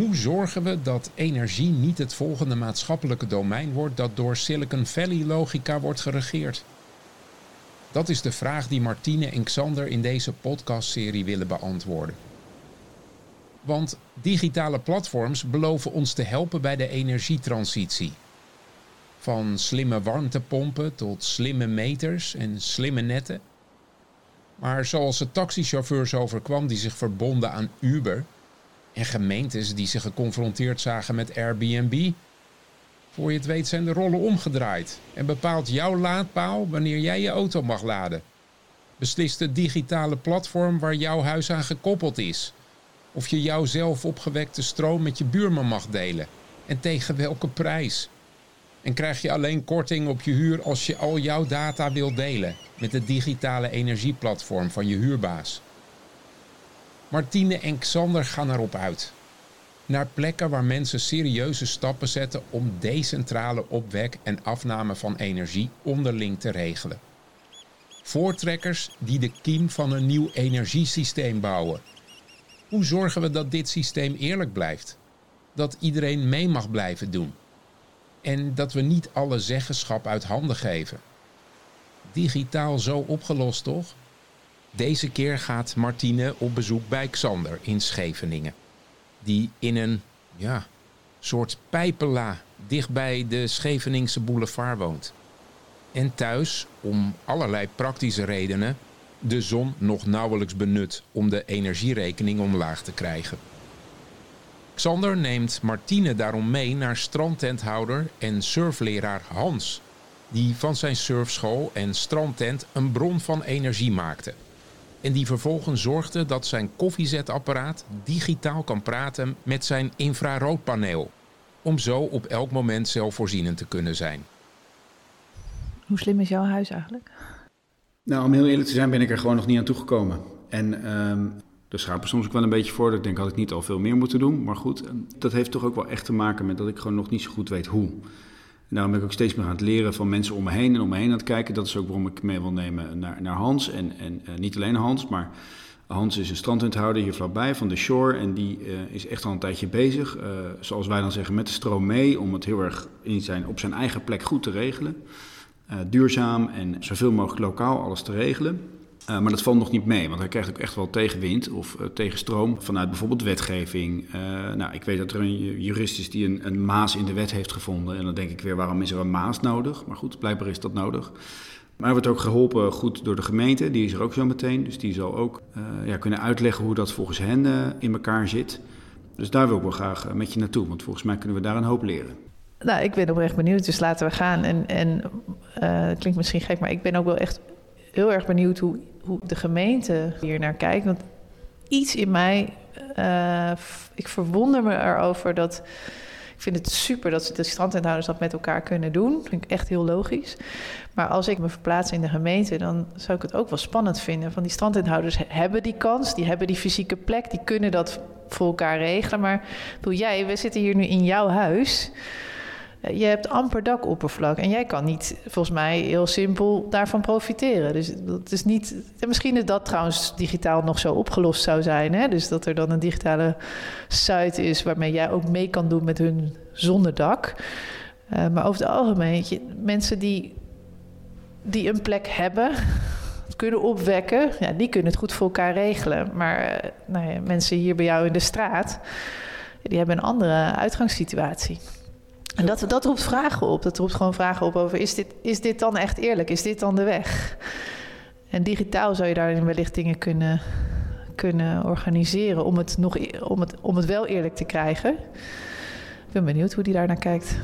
Hoe zorgen we dat energie niet het volgende maatschappelijke domein wordt dat door Silicon Valley logica wordt geregeerd? Dat is de vraag die Martine en Xander in deze podcastserie willen beantwoorden. Want digitale platforms beloven ons te helpen bij de energietransitie. Van slimme warmtepompen tot slimme meters en slimme netten. Maar zoals het taxichauffeurs overkwam die zich verbonden aan Uber en gemeentes die zich geconfronteerd zagen met Airbnb, voor je het weet zijn de rollen omgedraaid en bepaalt jouw laadpaal wanneer jij je auto mag laden. Beslist het digitale platform waar jouw huis aan gekoppeld is. Of je jouw zelf opgewekte stroom met je buurman mag delen en tegen welke prijs. En krijg je alleen korting op je huur als je al jouw data wilt delen met het digitale energieplatform van je huurbaas. Martine en Xander gaan erop uit. Naar plekken waar mensen serieuze stappen zetten om decentrale opwek en afname van energie onderling te regelen. Voortrekkers die de kiem van een nieuw energiesysteem bouwen. Hoe zorgen we dat dit systeem eerlijk blijft? Dat iedereen mee mag blijven doen? En dat we niet alle zeggenschap uit handen geven? Digitaal zo opgelost, toch? Deze keer gaat Martine op bezoek bij Xander in Scheveningen. Die in een ja, soort pijpela dichtbij de Scheveningse boulevard woont. En thuis, om allerlei praktische redenen, de zon nog nauwelijks benut om de energierekening omlaag te krijgen. Xander neemt Martine daarom mee naar strandtenthouder en surfleraar Hans, die van zijn surfschool en strandtent een bron van energie maakte. En die vervolgens zorgde dat zijn koffiezetapparaat digitaal kan praten met zijn infraroodpaneel. Om zo op elk moment zelfvoorzienend te kunnen zijn. Hoe slim is jouw huis eigenlijk? Nou, om heel eerlijk te zijn ben ik er gewoon nog niet aan toegekomen. En um, er schaap soms ook wel een beetje voor. Dat ik denk, had ik niet al veel meer moeten doen. Maar goed, dat heeft toch ook wel echt te maken met dat ik gewoon nog niet zo goed weet hoe. Daarom ben ik ook steeds meer aan het leren van mensen om me heen en om me heen aan het kijken. Dat is ook waarom ik mee wil nemen naar, naar Hans. En, en uh, niet alleen Hans, maar Hans is een strandhouder hier vlakbij van de Shore. En die uh, is echt al een tijdje bezig, uh, zoals wij dan zeggen, met de stroom mee. Om het heel erg in zijn, op zijn eigen plek goed te regelen. duurzaam en zoveel mogelijk lokaal alles te regelen. Uh, maar dat valt nog niet mee, want hij krijgt ook echt wel tegenwind of uh, tegenstroom vanuit bijvoorbeeld wetgeving. Uh, nou, ik weet dat er een jurist is die een, een, maas in de wet heeft gevonden. En dan denk ik weer, waarom is er een maas nodig? Maar goed, blijkbaar is dat nodig. Maar hij wordt ook geholpen goed door de gemeente, die is er ook zo meteen. Dus die zal ook ja, kunnen uitleggen hoe dat volgens hen in elkaar zit. Dus daar wil ik wel graag met je naartoe, want volgens mij kunnen we daar een hoop leren. Nou, ik ben oprecht benieuwd, dus laten we gaan. En, en klinkt misschien gek, maar ik ben ook wel echt heel erg benieuwd hoe de gemeente hier naar kijkt. Want iets in mij, uh, ik verwonder me erover dat. Ik vind het super dat de strandtenthouders dat met elkaar kunnen doen. Dat vind ik echt heel logisch. Maar als ik me verplaats in de gemeente, dan zou ik het ook wel spannend vinden. Van die strandtenthouders hebben die kans, die hebben die fysieke plek, die kunnen dat voor elkaar regelen. Maar doe jij, we zitten hier nu in jouw huis. Je hebt amper dakoppervlak en jij kan niet, volgens mij, heel simpel daarvan profiteren. Dus dat is niet. En misschien is dat trouwens digitaal nog zo opgelost zou zijn. Hè? Dus dat er dan een digitale site is waarmee jij ook mee kan doen met hun zonder dak. Uh, maar over het algemeen, mensen die, die een plek hebben, kunnen opwekken, ja, die kunnen het goed voor elkaar regelen. Maar uh, nou ja, mensen hier bij jou in de straat, die hebben een andere uitgangssituatie. En dat, dat roept vragen op. Dat roept gewoon vragen op over: is dit, is dit dan echt eerlijk? Is dit dan de weg? En digitaal zou je daarin wellicht dingen kunnen, kunnen organiseren om het, nog, e-, om, het, om het wel eerlijk te krijgen. Ik ben benieuwd hoe die daar naar kijkt.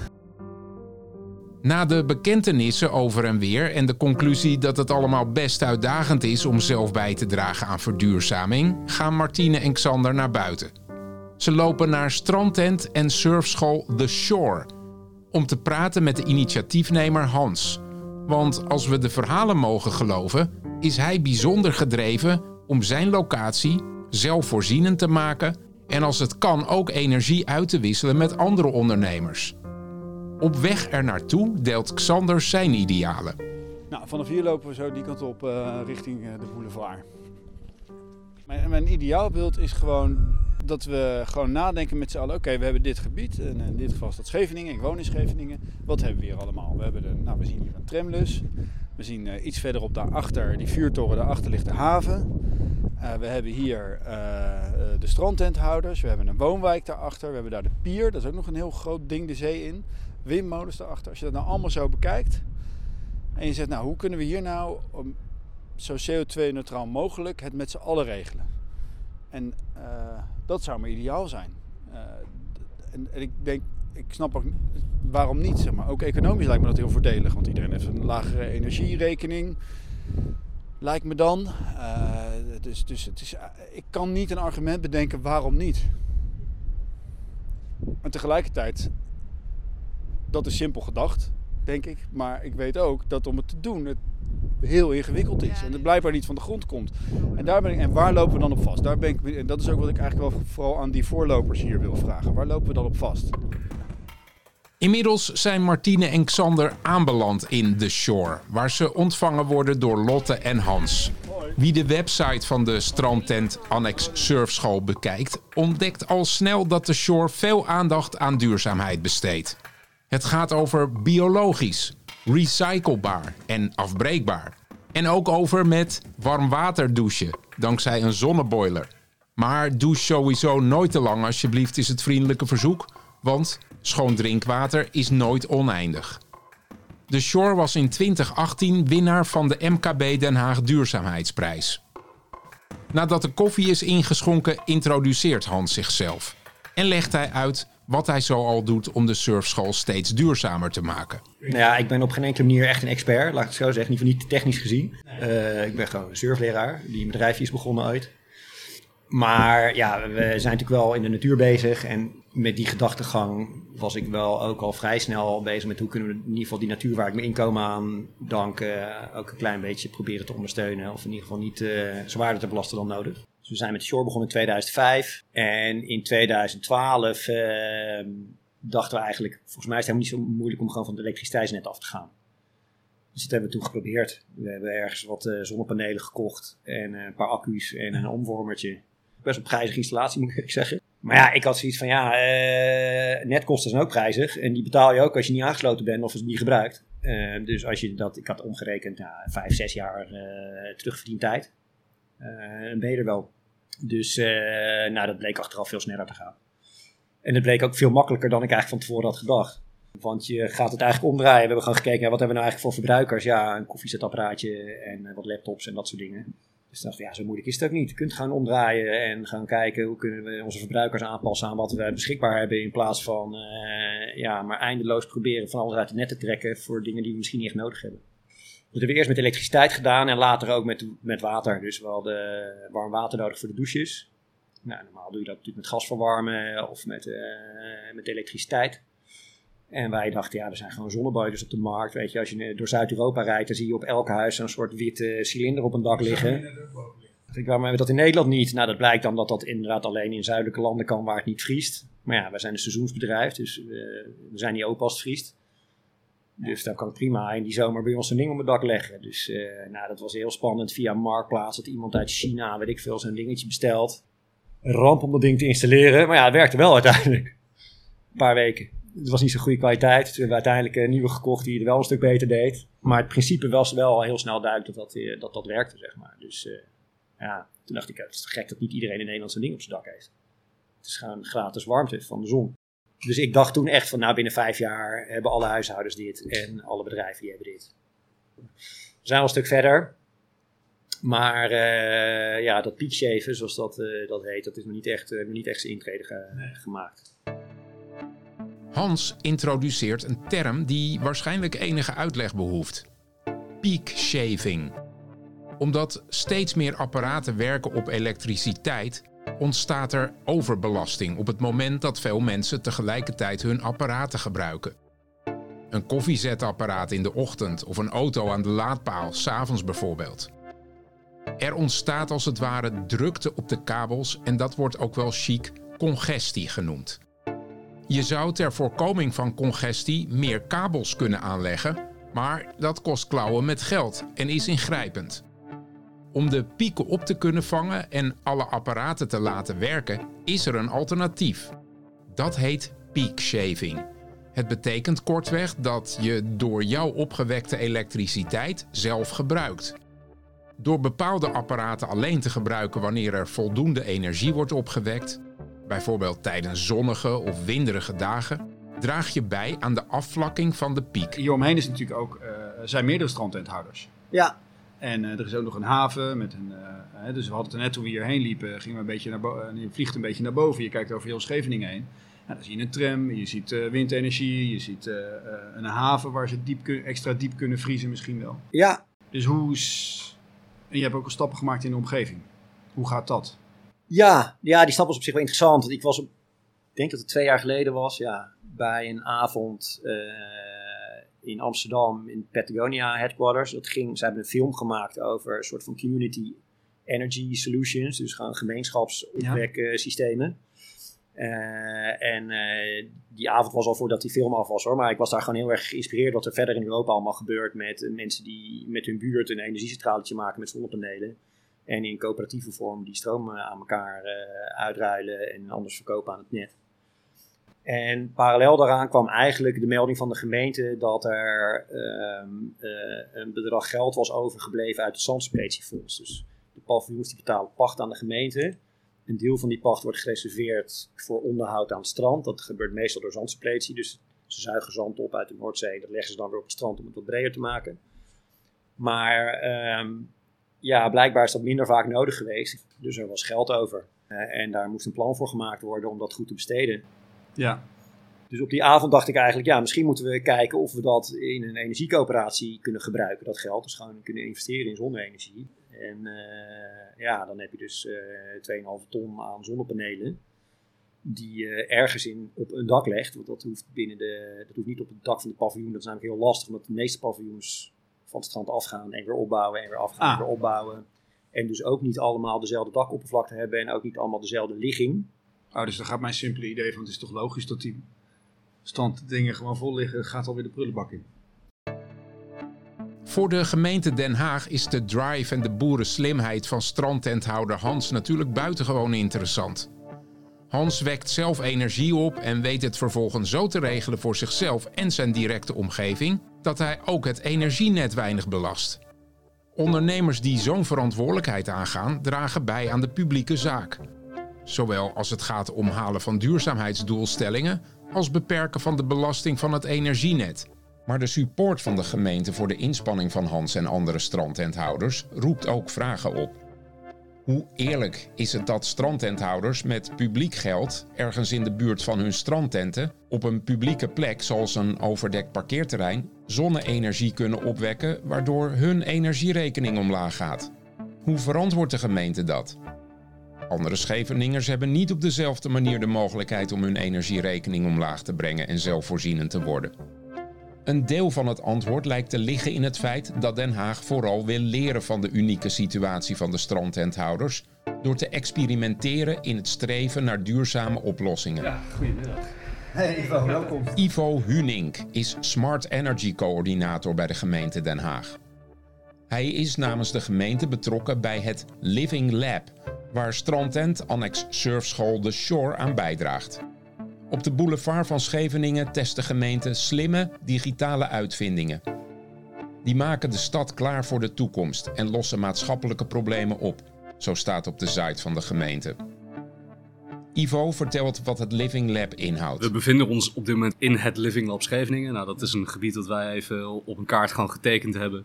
Na de bekentenissen over en weer en de conclusie dat het allemaal best uitdagend is om zelf bij te dragen aan verduurzaming, gaan Martine en Xander naar buiten. Ze lopen naar strandtent en surfschool The Shore om te praten met de initiatiefnemer Hans. Want als we de verhalen mogen geloven, is hij bijzonder gedreven om zijn locatie zelfvoorzienend te maken en als het kan ook energie uit te wisselen met andere ondernemers. Op weg er naartoe deelt Xander zijn idealen. Nou, vanaf hier lopen we zo die kant op uh, richting uh, de boulevard. Mijn, mijn ideaalbeeld is gewoon dat we gewoon nadenken met z'n allen. Oké, we hebben dit gebied. En in dit geval is dat Scheveningen. Ik woon in Scheveningen. Wat hebben we hier allemaal? We, hebben de, nou, we zien hier een tramlus. We zien uh, iets verderop daarachter, die vuurtoren, daarachter ligt de haven. Uh, we hebben hier uh, de strandtenthouders. We hebben een woonwijk daarachter. We hebben daar de pier. Dat is ook nog een heel groot ding de zee in. Windmolens daarachter. Als je dat nou allemaal zo bekijkt. En je zegt, nou hoe kunnen we hier nou zo CO2-neutraal mogelijk het met z'n allen regelen? En dat zou maar ideaal zijn. En, en, ik denk, ik snap ook waarom niet. Zeg maar. Ook economisch lijkt me dat heel voordelig. Want iedereen heeft een lagere energierekening. Lijkt me dan. Uh, dus dus het is, ik kan niet een argument bedenken waarom niet. En tegelijkertijd, dat is simpel gedacht, denk ik. Maar ik weet ook dat om het te doen, het heel ingewikkeld is. En het blijkbaar niet van de grond komt. En, daar ben ik, en waar lopen we dan op vast? Daar ben ik, en dat is ook wat ik eigenlijk wel vooral aan die voorlopers hier wil vragen. Waar lopen we dan op vast? Inmiddels zijn Martine en Xander aanbeland in The Shore, waar ze ontvangen worden door Lotte en Hans. Wie de website van de strandtent Annex Surfschool bekijkt, ontdekt al snel dat The Shore veel aandacht aan duurzaamheid besteedt. Het gaat over biologisch, recyclebaar en afbreekbaar. En ook over met warm water douchen, dankzij een zonneboiler. Maar douche sowieso nooit te lang alsjeblieft is het vriendelijke verzoek, want schoon drinkwater is nooit oneindig. De Shore was in 2018 winnaar van de MKB Den Haag Duurzaamheidsprijs. Nadat de koffie is ingeschonken, introduceert Hans zichzelf en legt hij uit wat hij zo al doet om de surfschool steeds duurzamer te maken. Nou ja, ik ben op geen enkele manier echt een expert, laat ik het zo zeggen, in ieder geval niet technisch gezien. Uh, ik ben gewoon een surfleraar die een bedrijfje is begonnen ooit. Maar ja, we zijn natuurlijk wel in de natuur bezig. En met die gedachtegang was ik wel ook al vrij snel bezig met hoe kunnen we in ieder geval die natuur waar ik mijn inkomen aan dank ook een klein beetje proberen te ondersteunen. Of in ieder geval niet uh, zwaarder te belasten dan nodig. Dus we zijn met Shore begonnen in 2005. En in 2012 uh, dachten we eigenlijk, volgens mij is het helemaal niet zo moeilijk om gewoon van het elektriciteitsnet af te gaan. Dus dat hebben we toen geprobeerd. We hebben ergens wat uh, zonnepanelen gekocht en een paar accu's en een omvormertje best wel prijzige installatie, moet ik zeggen. Maar ja, ik had zoiets van, ja, uh, netkosten zijn ook prijzig. En die betaal je ook als je niet aangesloten bent of als niet gebruikt. Uh, dus als je dat, ik had omgerekend, ja, vijf, zes jaar uh, terugverdiend tijd. en ben je er wel. Dus nou, dat bleek achteraf veel sneller te gaan. En het bleek ook veel makkelijker dan ik eigenlijk van tevoren had gedacht. Want je gaat het eigenlijk omdraaien. We hebben gewoon gekeken, wat hebben we nou eigenlijk voor verbruikers? Ja, een koffiezetapparaatje en wat laptops en dat soort dingen. Dus dacht ja, zo moeilijk is het ook niet. Je kunt gaan omdraaien en gaan kijken hoe kunnen we onze verbruikers aanpassen aan wat we beschikbaar hebben. In plaats van uh, ja, maar eindeloos proberen van alles uit de net te trekken voor dingen die we misschien niet echt nodig hebben. Dat hebben we eerst met elektriciteit gedaan en later ook met, met water. Dus we hadden warm water nodig voor de douches. Nou, normaal doe je dat natuurlijk met gas verwarmen of met, uh, met elektriciteit. En wij dachten, ja, er zijn gewoon zonneboilers op de markt. Weet je, als je door Zuid-Europa rijdt, dan zie je op elk huis een soort witte cilinder op een dak liggen. Ik, waarom hebben we dat in Nederland niet? Nou, dat blijkt dan dat dat inderdaad alleen in zuidelijke landen kan waar het niet vriest. Maar ja, wij zijn een seizoensbedrijf, dus uh, we zijn niet open als het vriest. Dus dan kan prima in die zomer bij ons een ding op het dak leggen. Dus uh, nou, dat was heel spannend via Marktplaats. Dat iemand uit China, weet ik veel, zo'n dingetje bestelt. Een ramp om dat ding te installeren. Maar ja, het werkte wel uiteindelijk. Een paar weken het was niet zo'n goede kwaliteit. We hebben uiteindelijk een nieuwe gekocht die het wel een stuk beter deed. Maar het principe was wel al heel snel duidelijk dat dat, eh, dat, dat werkte, zeg maar. Dus ja, toen dacht ik, het is gek dat niet iedereen in Nederland zo'n ding op zijn dak heeft. Het is gewoon gratis warmte van de zon. Dus ik dacht toen echt van, nou binnen vijf jaar hebben alle huishoudens dit en alle bedrijven die hebben dit. We zijn al een stuk verder. Maar uh, ja, dat peakshaven, zoals dat, uh, dat heet, dat is nog niet echt, uh, nog niet echt zijn intrede ge nee. gemaakt. Hans introduceert een term die waarschijnlijk enige uitleg behoeft: peak shaving. Omdat steeds meer apparaten werken op elektriciteit, ontstaat er overbelasting op het moment dat veel mensen tegelijkertijd hun apparaten gebruiken. Een koffiezetapparaat in de ochtend of een auto aan de laadpaal, s'avonds bijvoorbeeld. Er ontstaat als het ware drukte op de kabels en dat wordt ook wel chic congestie genoemd. Je zou ter voorkoming van congestie meer kabels kunnen aanleggen, maar dat kost klauwen met geld en is ingrijpend. Om de pieken op te kunnen vangen en alle apparaten te laten werken, is er een alternatief. Dat heet peak shaving. Het betekent kortweg dat je door jouw opgewekte elektriciteit zelf gebruikt. Door bepaalde apparaten alleen te gebruiken wanneer er voldoende energie wordt opgewekt, bijvoorbeeld tijdens zonnige of winderige dagen, draag je bij aan de afvlakking van de piek. Hieromheen is natuurlijk ook, uh, zijn meerdere strandtenthouders. Ja. En uh, er is ook nog een haven met een. Uh, dus we hadden het net toen we hierheen liepen, gingen we een beetje naar boven. je vliegt een beetje naar boven, je kijkt over heel Scheveningen heen. Nou, dan zie je een tram, je ziet windenergie, je ziet een haven waar ze diep extra diep kunnen vriezen misschien wel. Ja. Dus hoe. En je hebt ook al stappen gemaakt in de omgeving. Hoe gaat dat? Ja, ja die stap was op zich wel interessant. Ik was, ik denk dat het twee jaar geleden was, ja, bij een avond in Amsterdam in Patagonia Headquarters. Dat ging, ze hebben een film gemaakt over een soort van community energy solutions, dus gewoon gemeenschapsopweksystemen. Uh, en uh, die avond was al voordat die film af was hoor. Maar ik was daar gewoon heel erg geïnspireerd wat er verder in Europa allemaal gebeurt. Met mensen die met hun buurt een energiecentraletje maken met zonnepanelen. En in coöperatieve vorm die stroom aan elkaar uh, uitruilen en anders verkopen aan het net. En parallel daaraan kwam eigenlijk de melding van de gemeente dat er um, een bedrag geld was overgebleven uit het zandspretiefonds. Dus de paviljoens die betalen pacht aan de gemeente. Een deel van die pacht wordt gereserveerd voor onderhoud aan het strand. Dat gebeurt meestal door zandspletie. Dus ze zuigen zand op uit de Noordzee. Dat leggen ze dan weer op het strand om het wat breder te maken. Maar um, ja, blijkbaar is dat minder vaak nodig geweest. Dus er was geld over. Uh, en daar moest een plan voor gemaakt worden om dat goed te besteden. Ja. Dus op die avond dacht ik eigenlijk, ja, misschien moeten we kijken of we dat in een energiecoöperatie kunnen gebruiken, dat geld. Dus gewoon kunnen investeren in zonne-energie. En uh, ja, dan heb je dus uh, 2,5 ton aan zonnepanelen. Die je ergens in op een dak legt. Want dat hoeft, binnen de, dat hoeft niet op het dak van de paviljoen. Dat is namelijk heel lastig, omdat de meeste paviljoens van het strand afgaan en weer opbouwen en weer afgaan en weer opbouwen. En dus ook niet allemaal dezelfde dakoppervlakte hebben en ook niet allemaal dezelfde ligging. Oh, dus dan gaat mijn simpele idee van het is toch logisch dat die standdingen gewoon vol liggen, gaat alweer de prullenbak in. Voor de gemeente Den Haag is de drive en de boerenslimheid van strandtenthouder Hans natuurlijk buitengewoon interessant. Hans wekt zelf energie op en weet het vervolgens zo te regelen voor zichzelf en zijn directe omgeving dat hij ook het energienet weinig belast. Ondernemers die zo'n verantwoordelijkheid aangaan, dragen bij aan de publieke zaak. Zowel als het gaat om halen van duurzaamheidsdoelstellingen als beperken van de belasting van het energienet. Maar de support van de gemeente voor de inspanning van Hans en andere strandtenthouders roept ook vragen op. Hoe eerlijk is het dat strandtenthouders met publiek geld ergens in de buurt van hun strandtenten op een publieke plek zoals een overdekt parkeerterrein zonne-energie kunnen opwekken waardoor hun energierekening omlaag gaat? Hoe verantwoordt de gemeente dat? Andere Scheveningers hebben niet op dezelfde manier de mogelijkheid om hun energierekening omlaag te brengen en zelfvoorzienend te worden. Een deel van het antwoord lijkt te liggen in het feit dat Den Haag vooral wil leren van de unieke situatie van de strandtenthouders door te experimenteren in het streven naar duurzame oplossingen. Ja, goedemiddag. Hey Ivo, welkom. Ivo Hunink is Smart Energy Coördinator bij de gemeente Den Haag. Hij is namens de gemeente betrokken bij het Living Lab, waar strandtent annex surfschool The Shore aan bijdraagt. Op de boulevard van Scheveningen test de gemeente slimme digitale uitvindingen. Die maken de stad klaar voor de toekomst en lossen maatschappelijke problemen op, zo staat op de site van de gemeente. Ivo vertelt wat het Living Lab inhoudt. We bevinden ons op dit moment in het Living Lab Scheveningen. Nou, dat is een gebied dat wij even op een kaart gewoon getekend hebben.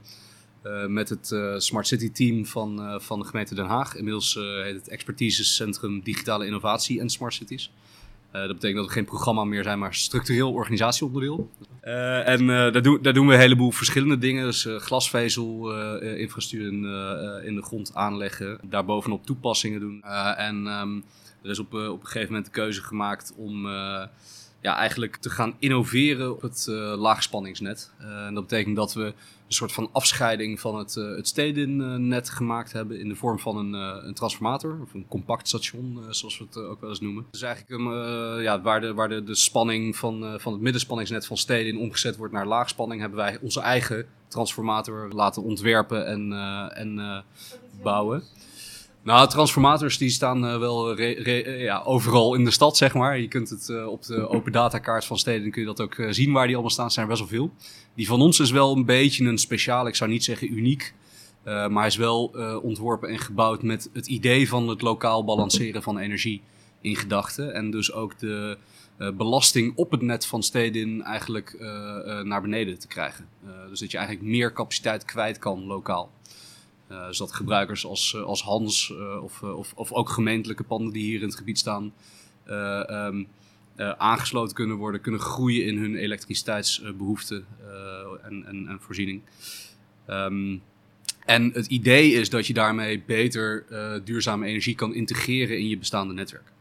Uh, met het uh, Smart City team van, uh, van de gemeente Den Haag. Inmiddels heet het Expertisecentrum Digitale Innovatie en Smart Cities. dat betekent dat we geen programma meer zijn, maar structureel organisatieonderdeel. en daar, doen, daar doen we een heleboel verschillende dingen. Dus glasvezel, infrastructuur in, in, de grond aanleggen. Daarbovenop toepassingen doen. en um, er is op, op een gegeven moment de keuze gemaakt om ja, eigenlijk te gaan innoveren op het uh, laagspanningsnet. Uh, en dat betekent dat we een soort van afscheiding van het, uh, het stedennet gemaakt hebben in de vorm van een, een transformator of een compact station, zoals we het ook wel eens noemen. Dus eigenlijk um, ja, waar, de, waar de, de spanning van, van het middenspanningsnet van steden omgezet wordt naar laagspanning, hebben wij onze eigen transformator laten ontwerpen en, en bouwen. Nou, transformators die staan uh, wel ja, overal in de stad, zeg maar. Je kunt het uh, op de open datakaart van steden kun je dat ook zien waar die allemaal staan. Er zijn best wel veel. Die van ons is wel een beetje een speciaal, ik zou niet zeggen uniek. maar is wel ontworpen en gebouwd met het idee van het lokaal balanceren van energie in gedachten. En dus ook de belasting op het net van steden eigenlijk naar beneden te krijgen. dus dat je eigenlijk meer capaciteit kwijt kan lokaal. Uh, zodat gebruikers als, eh, als Hans uh, of, of, of ook gemeentelijke panden die hier in het gebied staan um, aangesloten kunnen worden, kunnen groeien in hun elektriciteitsbehoeften en, en, en, voorziening. Um, en het idee is dat je daarmee beter duurzame energie kan integreren in je bestaande netwerk.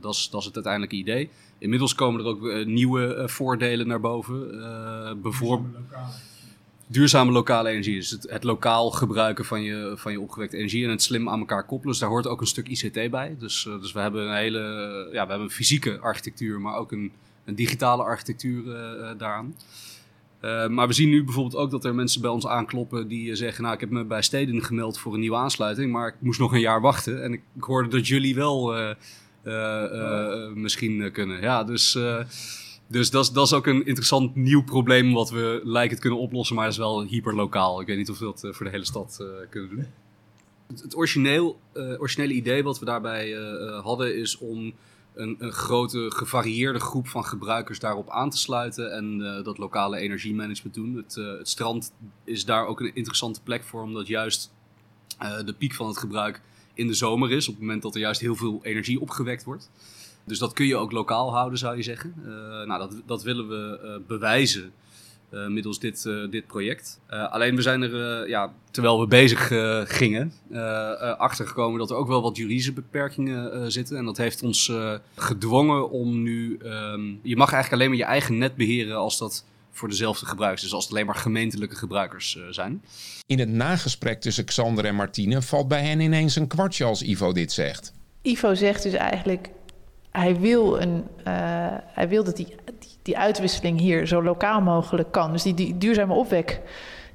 dat, is, dat is het uiteindelijke idee. Inmiddels komen er ook nieuwe voordelen naar boven. bijvoorbeeld duurzame lokale energie. Dus het, lokaal gebruiken van je, van je opgewekte energie en het slim aan elkaar koppelen. Dus daar hoort ook een stuk ICT bij. Dus, uh, dus we hebben een hele ja, we hebben een fysieke architectuur, maar ook een, een digitale architectuur uh, daaraan. Maar we zien nu bijvoorbeeld ook dat er mensen bij ons aankloppen die zeggen: Nou, ik heb me bij steden gemeld voor een nieuwe aansluiting, maar ik moest nog een jaar wachten. En ik, ik hoorde dat jullie wel misschien kunnen. Ja, dus dus dat is, dat is ook een interessant nieuw probleem wat we lijken te kunnen oplossen, maar is wel hyperlokaal. Ik weet niet of we dat uh, voor de hele stad uh, kunnen doen. Het, het origineel, uh, originele idee wat we daarbij hadden is om een, een, grote gevarieerde groep van gebruikers daarop aan te sluiten en dat lokale energiemanagement doen. Het, het, strand is daar ook een interessante plek voor, omdat juist de piek van het gebruik in de zomer is, op het moment dat er juist heel veel energie opgewekt wordt. Dus dat kun je ook lokaal houden, zou je zeggen. Uh, nou, dat, dat willen we uh, bewijzen uh, middels dit, dit project. alleen we zijn er, ja, terwijl we bezig gingen, achtergekomen dat er ook wel wat juridische beperkingen zitten. En dat heeft ons gedwongen om nu. Um, je mag eigenlijk alleen maar je eigen net beheren als dat voor dezelfde gebruikers. Dus als het alleen maar gemeentelijke gebruikers zijn. In het nagesprek tussen Xander en Martine valt bij hen ineens een kwartje als Ivo dit zegt. Ivo zegt dus eigenlijk hij wil, een, uh, hij wil dat die, die, uitwisseling hier zo lokaal mogelijk kan. Dus die, die duurzame opwek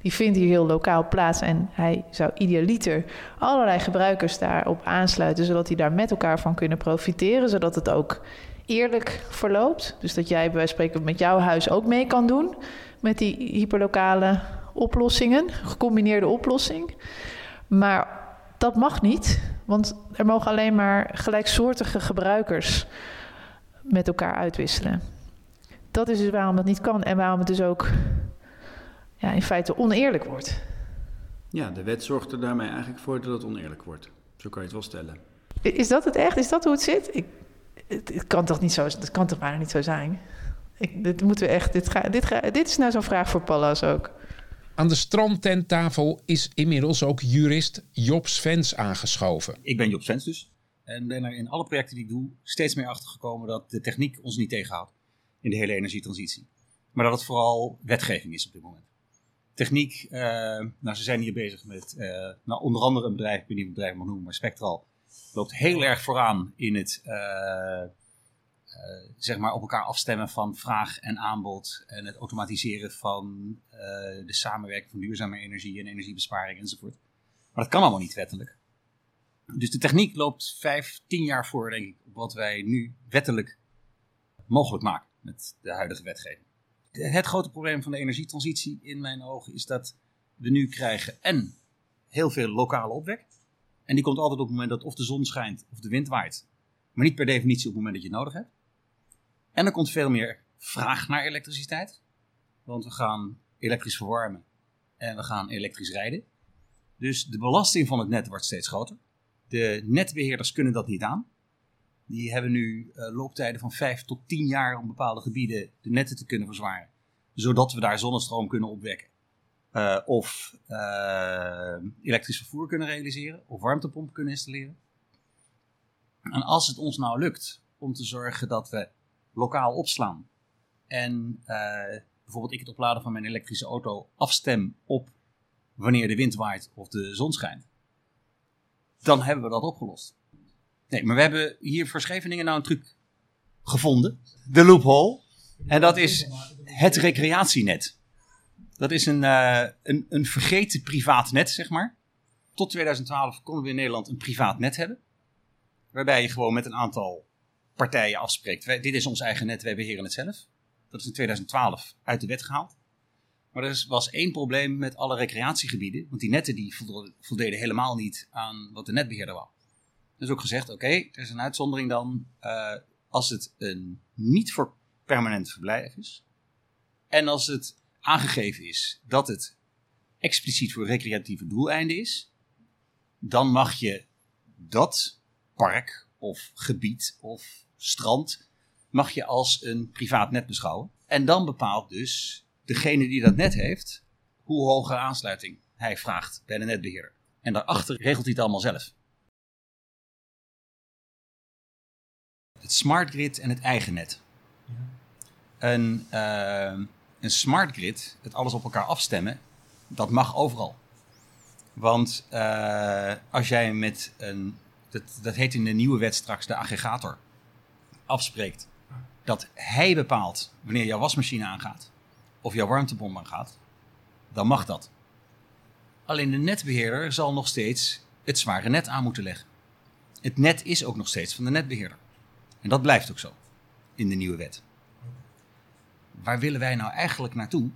die vindt hier heel lokaal plaats. En hij zou idealiter allerlei gebruikers daarop aansluiten, zodat die daar met elkaar van kunnen profiteren, zodat het ook eerlijk verloopt. Dus dat jij bij wijze spreken met jouw huis ook mee kan doen met die hyperlokale oplossingen, gecombineerde oplossing. Maar dat mag niet. Want er mogen alleen maar gelijksoortige gebruikers met elkaar uitwisselen. Dat is dus waarom dat niet kan en waarom het dus ook ja, in feite oneerlijk wordt. Ja, de wet zorgt er daarmee eigenlijk voor dat het oneerlijk wordt. Zo kan je het wel stellen. Is dat het echt? Is dat hoe het zit? Ik, het, kan toch niet zo, het kan toch bijna niet zo zijn? Ik, dit moeten we echt. Dit, ga, dit, ga, dit is nou zo'n vraag voor Pallas ook. Aan de strandtenttafel is inmiddels ook jurist Job Svens aangeschoven. Ik ben Job Svens dus. En ben er in alle projecten die ik doe steeds meer achter gekomen dat de techniek ons niet tegenhoudt in de hele energietransitie. Maar dat het vooral wetgeving is op dit moment. Techniek, uh, nou ze zijn hier bezig met uh, nou, onder andere een bedrijf, ik weet niet of het bedrijf mag noemen, maar Spectral loopt heel erg vooraan in het uh, zeg maar op elkaar afstemmen van vraag en aanbod en het automatiseren van uh, de samenwerking van duurzame energie en energiebesparing enzovoort. Maar dat kan allemaal niet wettelijk. Dus de techniek loopt vijf, tien jaar voor, denk ik, op wat wij nu wettelijk mogelijk maken met de huidige wetgeving. Het grote probleem van de energietransitie in mijn ogen is dat we nu krijgen en heel veel lokale opwek. En die komt altijd op het moment dat of de zon schijnt of de wind waait. Maar niet per definitie op het moment dat je het nodig hebt. En er komt veel meer vraag naar elektriciteit. Want we gaan elektrisch verwarmen en we gaan elektrisch rijden. Dus de belasting van het net wordt steeds groter. De netbeheerders kunnen dat niet aan. Die hebben nu uh, looptijden van 5 tot 10 jaar om bepaalde gebieden de netten te kunnen verzwaren. Zodat we daar zonnestroom kunnen opwekken. Uh, of uh, elektrisch vervoer kunnen realiseren. Of warmtepompen kunnen installeren. En als het ons nou lukt om te zorgen dat we lokaal opslaan. En uh, bijvoorbeeld ik het opladen van mijn elektrische auto afstem op wanneer de wind waait of de zon schijnt. Dan hebben we dat opgelost. Nee, maar we hebben hier voor Scheveningen nou een truc gevonden. De loophole. En dat is het recreatienet. Dat is een, uh, een, een vergeten privaat net, zeg maar. tot 2012 konden we in Nederland een privaat net hebben. Waarbij je gewoon met een aantal partijen afspreekt. Dit is ons eigen net, wij beheren het zelf. Dat is in 2012 uit de wet gehaald. Maar er was één probleem met alle recreatiegebieden. Want die netten die voldeden helemaal niet aan wat de netbeheerder wou. Is ook gezegd, oké, er is een uitzondering dan uh, als het een niet voor permanent verblijf is. En als het aangegeven is dat het expliciet voor recreatieve doeleinden is. Dan mag je dat park of gebied of strand mag je als een privaat net beschouwen. En dan bepaalt dus degene die dat net heeft hoe hoge aansluiting hij vraagt bij de netbeheerder. En daarachter regelt hij het allemaal zelf. Het smart grid en het eigen net. Een, uh, een smart grid, het alles op elkaar afstemmen, dat mag overal. Want uh, als jij met een, dat, dat heet in de nieuwe wet straks de aggregator, afspreekt dat hij bepaalt wanneer jouw wasmachine aangaat of jouw warmtepomp aangaat, dan mag dat. Alleen de netbeheerder zal nog steeds het zware net aan moeten leggen. Het net is ook nog steeds van de netbeheerder. En dat blijft ook zo in de nieuwe wet. Waar willen wij nou eigenlijk naartoe?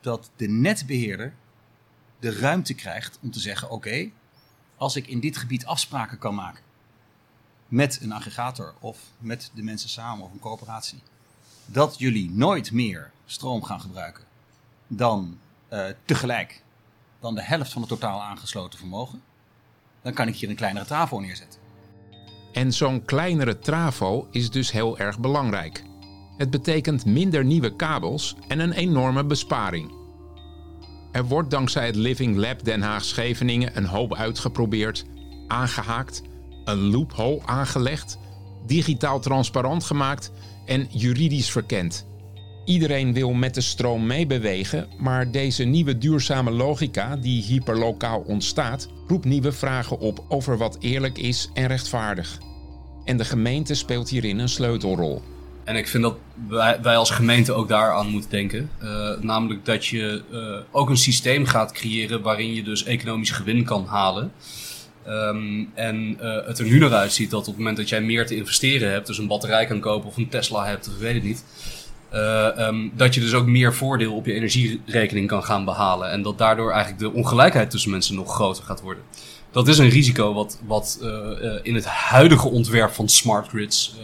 Dat de netbeheerder de ruimte krijgt om te zeggen: oké, als ik in dit gebied afspraken kan maken met een aggregator of met de mensen samen of een coöperatie, dat jullie nooit meer stroom gaan gebruiken dan uh, tegelijk dan de helft van het totaal aangesloten vermogen, dan kan ik hier een kleinere trafo neerzetten. En zo'n kleinere trafo is dus heel erg belangrijk. Het betekent minder nieuwe kabels en een enorme besparing. Er wordt dankzij het Living Lab Den Haag Scheveningen een hoop uitgeprobeerd, aangehaakt, een loophole aangelegd, digitaal transparant gemaakt en juridisch verkend. Iedereen wil met de stroom meebewegen, maar deze nieuwe duurzame logica die hyperlokaal ontstaat, roept nieuwe vragen op over wat eerlijk is en rechtvaardig. En de gemeente speelt hierin een sleutelrol. En ik vind dat wij, als gemeente ook daaraan moeten denken. Uh, namelijk dat je uh, ook een systeem gaat creëren waarin je dus economisch gewin kan halen. Um, en uh, het er nu naar uitziet dat op het moment dat jij meer te investeren hebt, dus een batterij kan kopen of een Tesla hebt, of ik weet het niet. Um, dat je dus ook meer voordeel op je energierekening kan gaan behalen. En dat daardoor eigenlijk de ongelijkheid tussen mensen nog groter gaat worden. Dat is een risico wat, wat in het huidige ontwerp van smart grids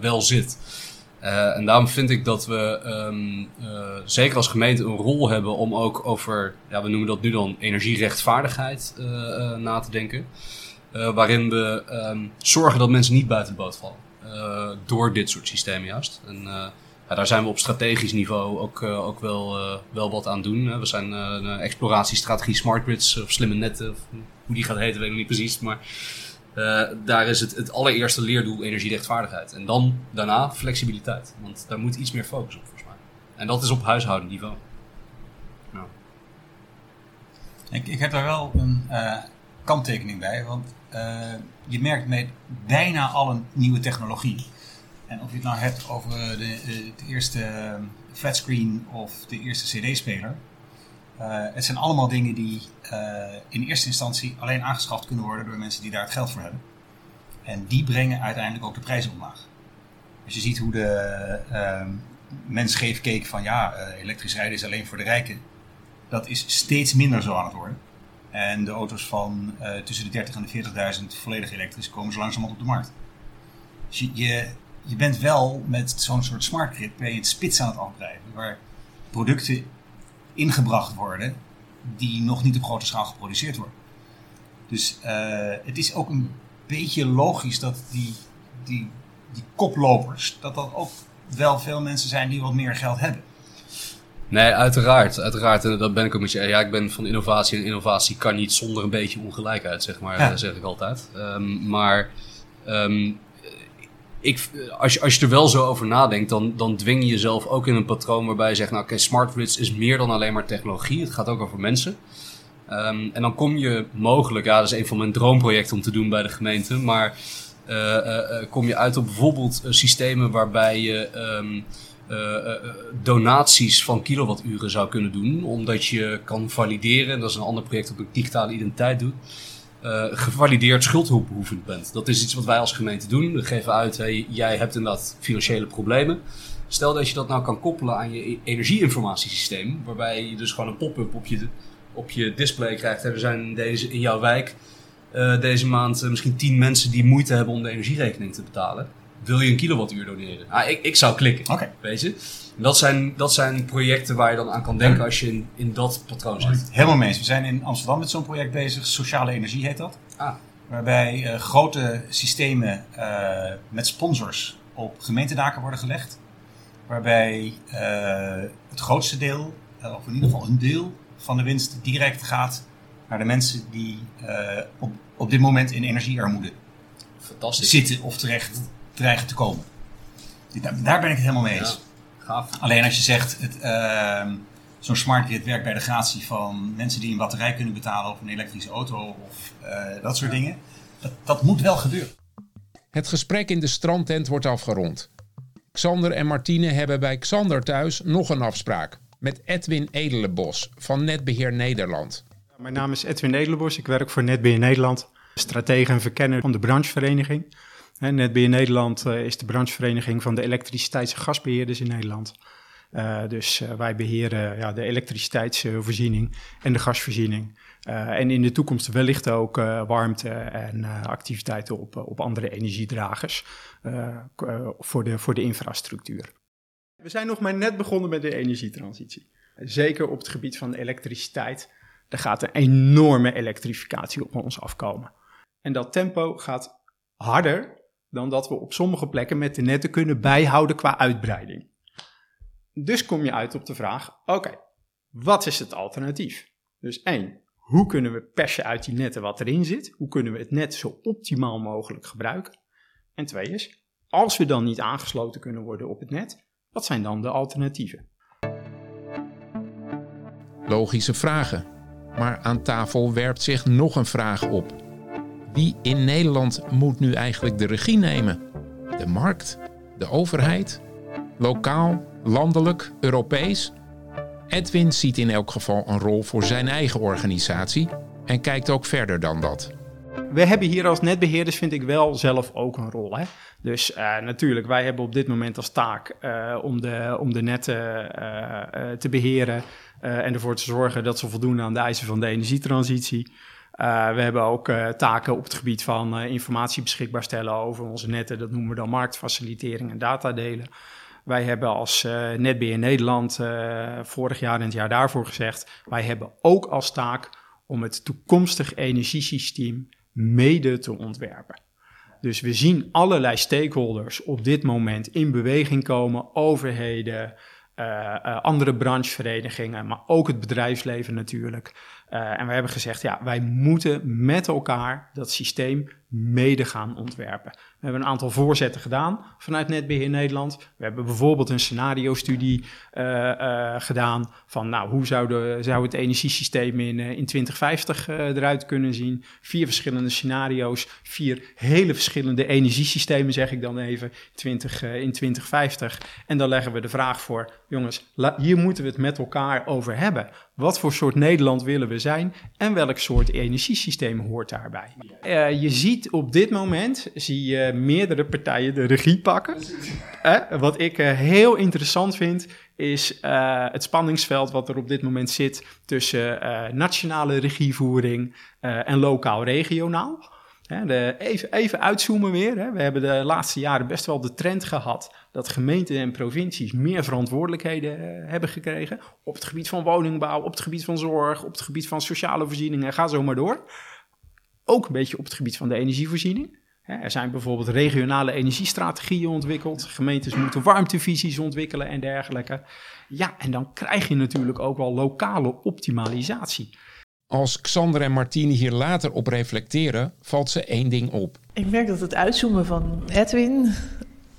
wel zit. Uh, en daarom vind ik dat we um, uh, zeker als gemeente een rol hebben om ook over, ja, we noemen dat nu dan energierechtvaardigheid uh, na te denken. waarin we um, zorgen dat mensen niet buiten de boot vallen. door dit soort systemen juist. En ja, daar zijn we op strategisch niveau ook, ook wel, wel wat aan doen. We zijn een exploratiestrategie smart grids of slimme netten, of hoe die gaat heten weet ik niet precies. Maar uh, daar is het, het allereerste leerdoel energierechtvaardigheid. En dan daarna flexibiliteit. Want daar moet iets meer focus op, volgens mij. En dat is op huishoudenniveau. Nou. Ik, ik heb daar wel een uh, kanttekening bij. Want uh, je merkt met bijna alle nieuwe technologie. En of je het nou hebt over de, de eerste flatscreen of de eerste CD-speler. Uh, het zijn allemaal dingen die uh, in eerste instantie alleen aangeschaft kunnen worden door mensen die daar het geld voor hebben. En die brengen uiteindelijk ook de prijzen omlaag. Als je ziet hoe de uh, mens geeft keek van ja, uh, elektrisch rijden is alleen voor de rijken. Dat is steeds minder zo aan het worden. En de auto's van tussen de 30 en de 40.000 volledig elektrisch komen zo langzamerhand op de markt. Dus je, je, je bent wel met zo'n soort smart grid ben je het spits aan het afdrijven. Waar producten ingebracht worden die nog niet op grote schaal geproduceerd worden. Dus uh, het is ook een beetje logisch dat die, die, die koplopers, dat dat ook wel veel mensen zijn die wat meer geld hebben. Nee, uiteraard. Uiteraard. En dat ben ik ook met je. Ja, ik ben van innovatie en innovatie kan niet zonder een beetje ongelijkheid, zeg maar. Ja. zeg ik altijd. Um, maar um, ik, als, je, als je er wel zo over nadenkt, dan, dan dwing je jezelf ook in een patroon waarbij je zegt: Nou, oké, okay, smart grids is meer dan alleen maar technologie. Het gaat ook over mensen. Um, en dan kom je mogelijk, ja, dat is een van mijn droomprojecten om te doen bij de gemeente, maar uh, uh, kom je uit op bijvoorbeeld systemen waarbij je uh, donaties van kilowatturen zou kunnen doen. Omdat je kan valideren, dat is een ander project dat ik digitale identiteit doe. Uh, gevalideerd schuldhulpbehoevend bent. Dat is iets wat wij als gemeente doen. We geven uit, hey, jij hebt inderdaad financiële problemen. Stel dat je dat nou kan koppelen aan je e-, energieinformatiesysteem, waarbij je dus gewoon een pop-up op je, op je display krijgt. Er zijn deze, in jouw wijk uh, deze maand uh, misschien tien mensen die moeite hebben om de energierekening te betalen. Wil je een kilowattuur doneren? Ah, ik, ik zou klikken. Okay. Weet je? Dat zijn, dat zijn projecten waar je dan aan kan denken als je in, in dat patroon zit. Helemaal mee eens. We zijn in Amsterdam met zo'n project bezig. Sociale energie heet dat. Ah. Waarbij uh, grote systemen met sponsors op gemeentedaken worden gelegd waarbij uh, het grootste deel, of in ieder geval een deel van de winst direct gaat naar de mensen die op, op dit moment in energiearmoede Fantastisch. zitten of terecht dreigen te komen. Daar, daar ben ik het helemaal mee eens. Ja, gaaf. Alleen als je zegt, het, ehm, zo'n smart grid werkt bij de gratie van mensen die een batterij kunnen betalen of een elektrische auto of dat soort dingen. Dat, dat moet wel gebeuren. Het gesprek in de strandtent wordt afgerond. Xander en Martine hebben bij Xander thuis nog een afspraak. Met Edwin Edelenbos van Netbeheer Nederland. Mijn naam is Edwin Edelenbos. Ik werk voor Netbeheer Nederland. Stratege en verkenner van de branchevereniging. Netbeheer Nederland eh, is de branchevereniging van de elektriciteits- en gasbeheerders in Nederland. Uh, dus uh, wij beheren ja, de elektriciteitsvoorziening en de gasvoorziening. En in de toekomst wellicht ook warmte en activiteiten op, op andere energiedragers voor, de, voor de infrastructuur. We zijn nog maar net begonnen met de energietransitie. Zeker op het gebied van elektriciteit. Er gaat een enorme elektrificatie op ons afkomen. En dat tempo gaat harder dan dat we op sommige plekken met de netten kunnen bijhouden qua uitbreiding. Dus kom je uit op de vraag: oké, wat is het alternatief? Dus één, hoe kunnen we persen uit die netten wat erin zit? Hoe kunnen we het net zo optimaal mogelijk gebruiken? En twee is, als we dan niet aangesloten kunnen worden op het net, wat zijn dan de alternatieven? Logische vragen. Maar aan tafel werpt zich nog een vraag op. Wie in Nederland moet nu eigenlijk de regie nemen? De markt? De overheid? Lokaal? Landelijk? Europees? Edwin ziet in elk geval een rol voor zijn eigen organisatie en kijkt ook verder dan dat. We hebben hier als netbeheerders, vind ik wel zelf ook een rol. Hè? Dus uh, natuurlijk, wij hebben op dit moment als taak uh, om, de, om de netten uh, te beheren en ervoor te zorgen dat ze voldoen aan de eisen van de energietransitie. We hebben ook taken op het gebied van informatie beschikbaar stellen over onze netten. Dat noemen we dan marktfacilitering en datadelen. Wij hebben als Netbeheer Nederland vorig jaar en het jaar daarvoor gezegd: wij hebben ook als taak om het toekomstig energiesysteem mede te ontwerpen. Dus we zien allerlei stakeholders op dit moment in beweging komen, overheden, andere brancheverenigingen, maar ook het bedrijfsleven natuurlijk. Uh, en we hebben gezegd, ja, wij moeten met elkaar dat systeem mede gaan ontwerpen. We hebben een aantal voorzetten gedaan vanuit Netbeheer Nederland. We hebben bijvoorbeeld een scenario-studie uh, uh, gedaan van, nou, hoe zou, de, zou het energiesysteem in, in 2050 eruit kunnen zien? Vier verschillende scenario's, vier hele verschillende energiesystemen, zeg ik dan even, 20, in 2050. En dan leggen we de vraag voor, jongens, hier moeten we het met elkaar over hebben. Wat voor soort Nederland willen we zijn en welk soort energiesysteem hoort daarbij? Uh, je ziet op dit moment zie je meerdere partijen de regie pakken. Uh, wat ik uh, heel interessant vind is het spanningsveld wat er op dit moment zit tussen nationale regievoering en lokaal-regionaal. Even, even uitzoomen weer. We hebben de laatste jaren best wel de trend gehad dat gemeenten en provincies meer verantwoordelijkheden uh, hebben gekregen. Op het gebied van woningbouw, op het gebied van zorg, op het gebied van sociale voorzieningen, ga zo maar door. Ook een beetje op het gebied van de energievoorziening. Er zijn bijvoorbeeld regionale energiestrategieën ontwikkeld. Gemeentes moeten warmtevisies ontwikkelen en dergelijke. Ja, en dan krijg je natuurlijk ook wel lokale optimalisatie. Als Xander en Martine hier later op reflecteren, valt ze één ding op. Ik merk dat het uitzoomen van Edwin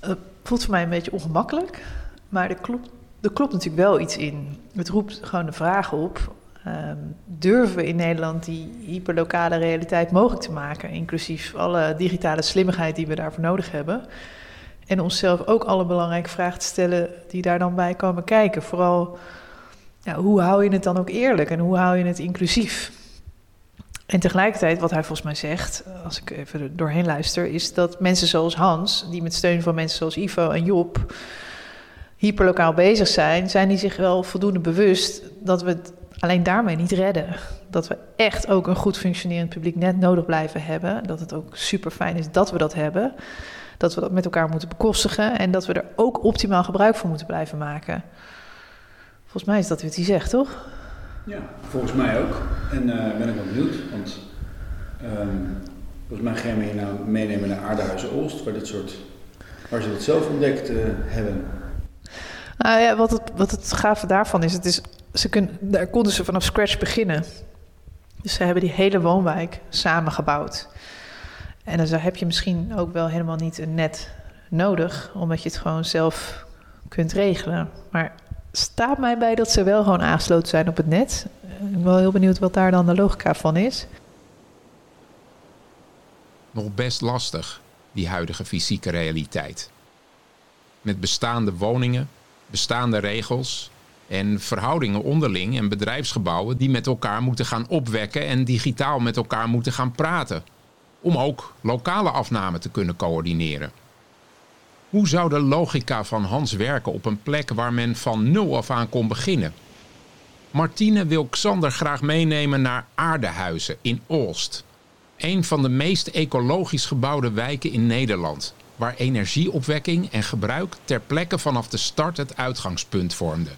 uh, voelt voor mij een beetje ongemakkelijk. Maar er klopt, er klopt natuurlijk wel iets in. Het roept gewoon de vraag op. Um, durven we in Nederland die hyperlokale realiteit mogelijk te maken, inclusief alle digitale slimmigheid die we daarvoor nodig hebben? En onszelf ook alle belangrijke vragen te stellen die daar dan bij komen kijken. Vooral, ja, hoe hou je het dan ook eerlijk en hoe hou je het inclusief? En tegelijkertijd, wat hij volgens mij zegt, als ik even doorheen luister, is dat mensen zoals Hans, die met steun van mensen zoals Ivo en Job hyperlokaal bezig zijn, zijn die zich wel voldoende bewust dat we het alleen daarmee niet redden. Dat we echt ook een goed functionerend publiek net nodig blijven hebben. Dat het ook super fijn is dat we dat hebben. Dat we dat met elkaar moeten bekostigen en dat we er ook optimaal gebruik van moeten blijven maken. Volgens mij is dat wat hij zegt, toch? Ja, volgens mij ook. En uh, ben ik wel benieuwd, want um, volgens mij gaan we hier nou meenemen naar Aardehuizen Oost, waar, dit soort, waar ze het zelf ontdekt uh, hebben. Nou ja, wat het, wat het gave daarvan is, het is ze kunnen, daar konden ze vanaf scratch beginnen. Dus ze hebben die hele woonwijk samengebouwd. En dan heb je misschien ook wel helemaal niet een net nodig, omdat je het gewoon zelf kunt regelen. Maar staat mij bij dat ze wel gewoon aangesloten zijn op het net. Ik ben wel heel benieuwd wat daar dan de logica van is. Nog best lastig, die huidige fysieke realiteit. Met bestaande woningen, bestaande regels en verhoudingen onderling en bedrijfsgebouwen die met elkaar moeten gaan opwekken en digitaal met elkaar moeten gaan praten. Om ook lokale afname te kunnen coördineren. Hoe zou de logica van Hans werken op een plek waar men van nul af aan kon beginnen? Martine wil Xander graag meenemen naar Aardehuizen in Oost. Een van de meest ecologisch gebouwde wijken in Nederland, waar energieopwekking en gebruik ter plekke vanaf de start het uitgangspunt vormden.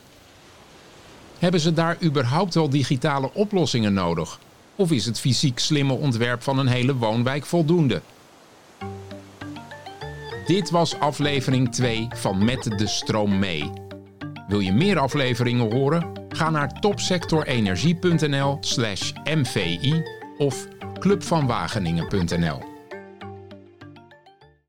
Hebben ze daar überhaupt wel digitale oplossingen nodig? Of is het fysiek slimme ontwerp van een hele woonwijk voldoende? Dit was aflevering 2 van Met de Stroom mee. Wil je meer afleveringen horen? Ga naar topsectorenergie.nl/mvi of clubvanwageningen.nl.